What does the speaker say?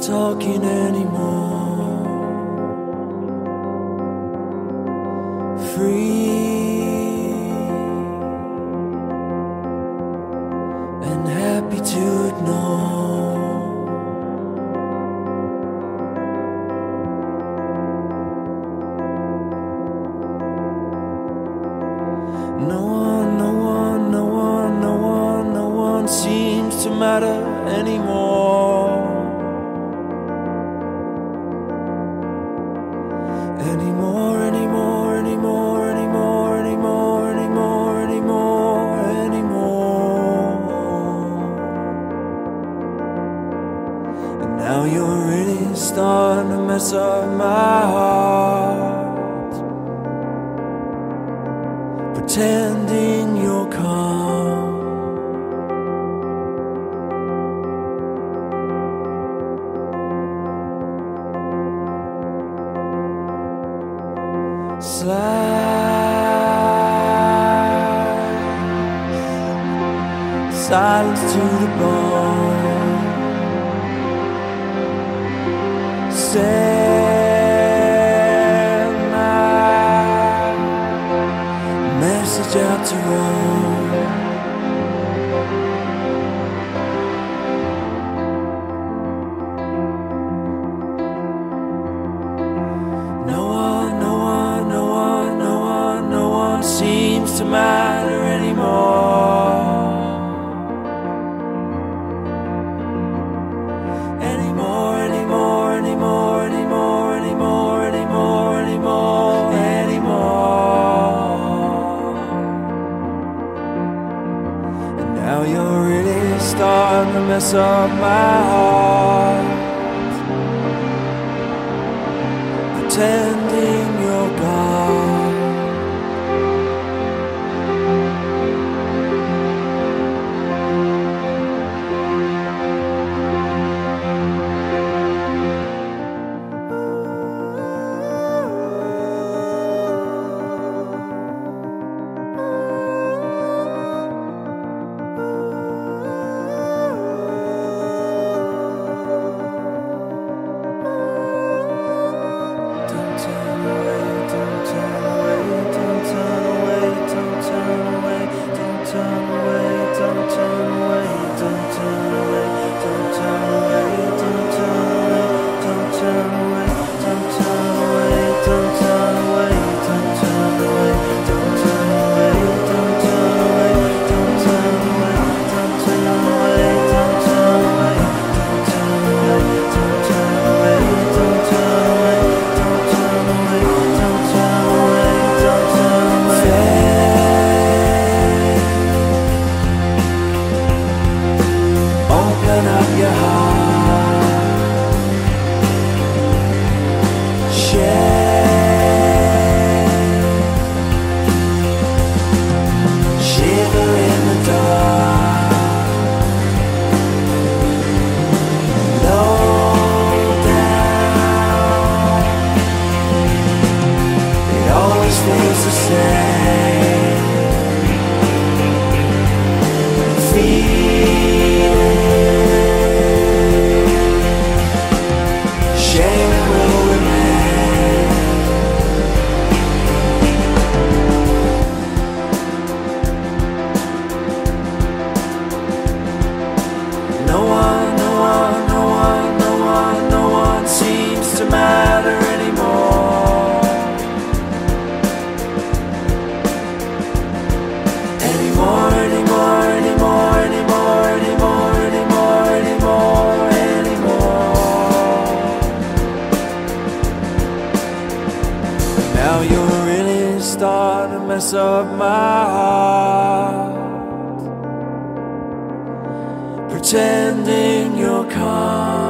talking anymore. Free. Now you're really starting to mess up my heart. Pretending you're calm. Slide silence to the bone. say Now you're really starting to mess up my heart. Pretending. said start to mess up my heart. Pretending you're calm.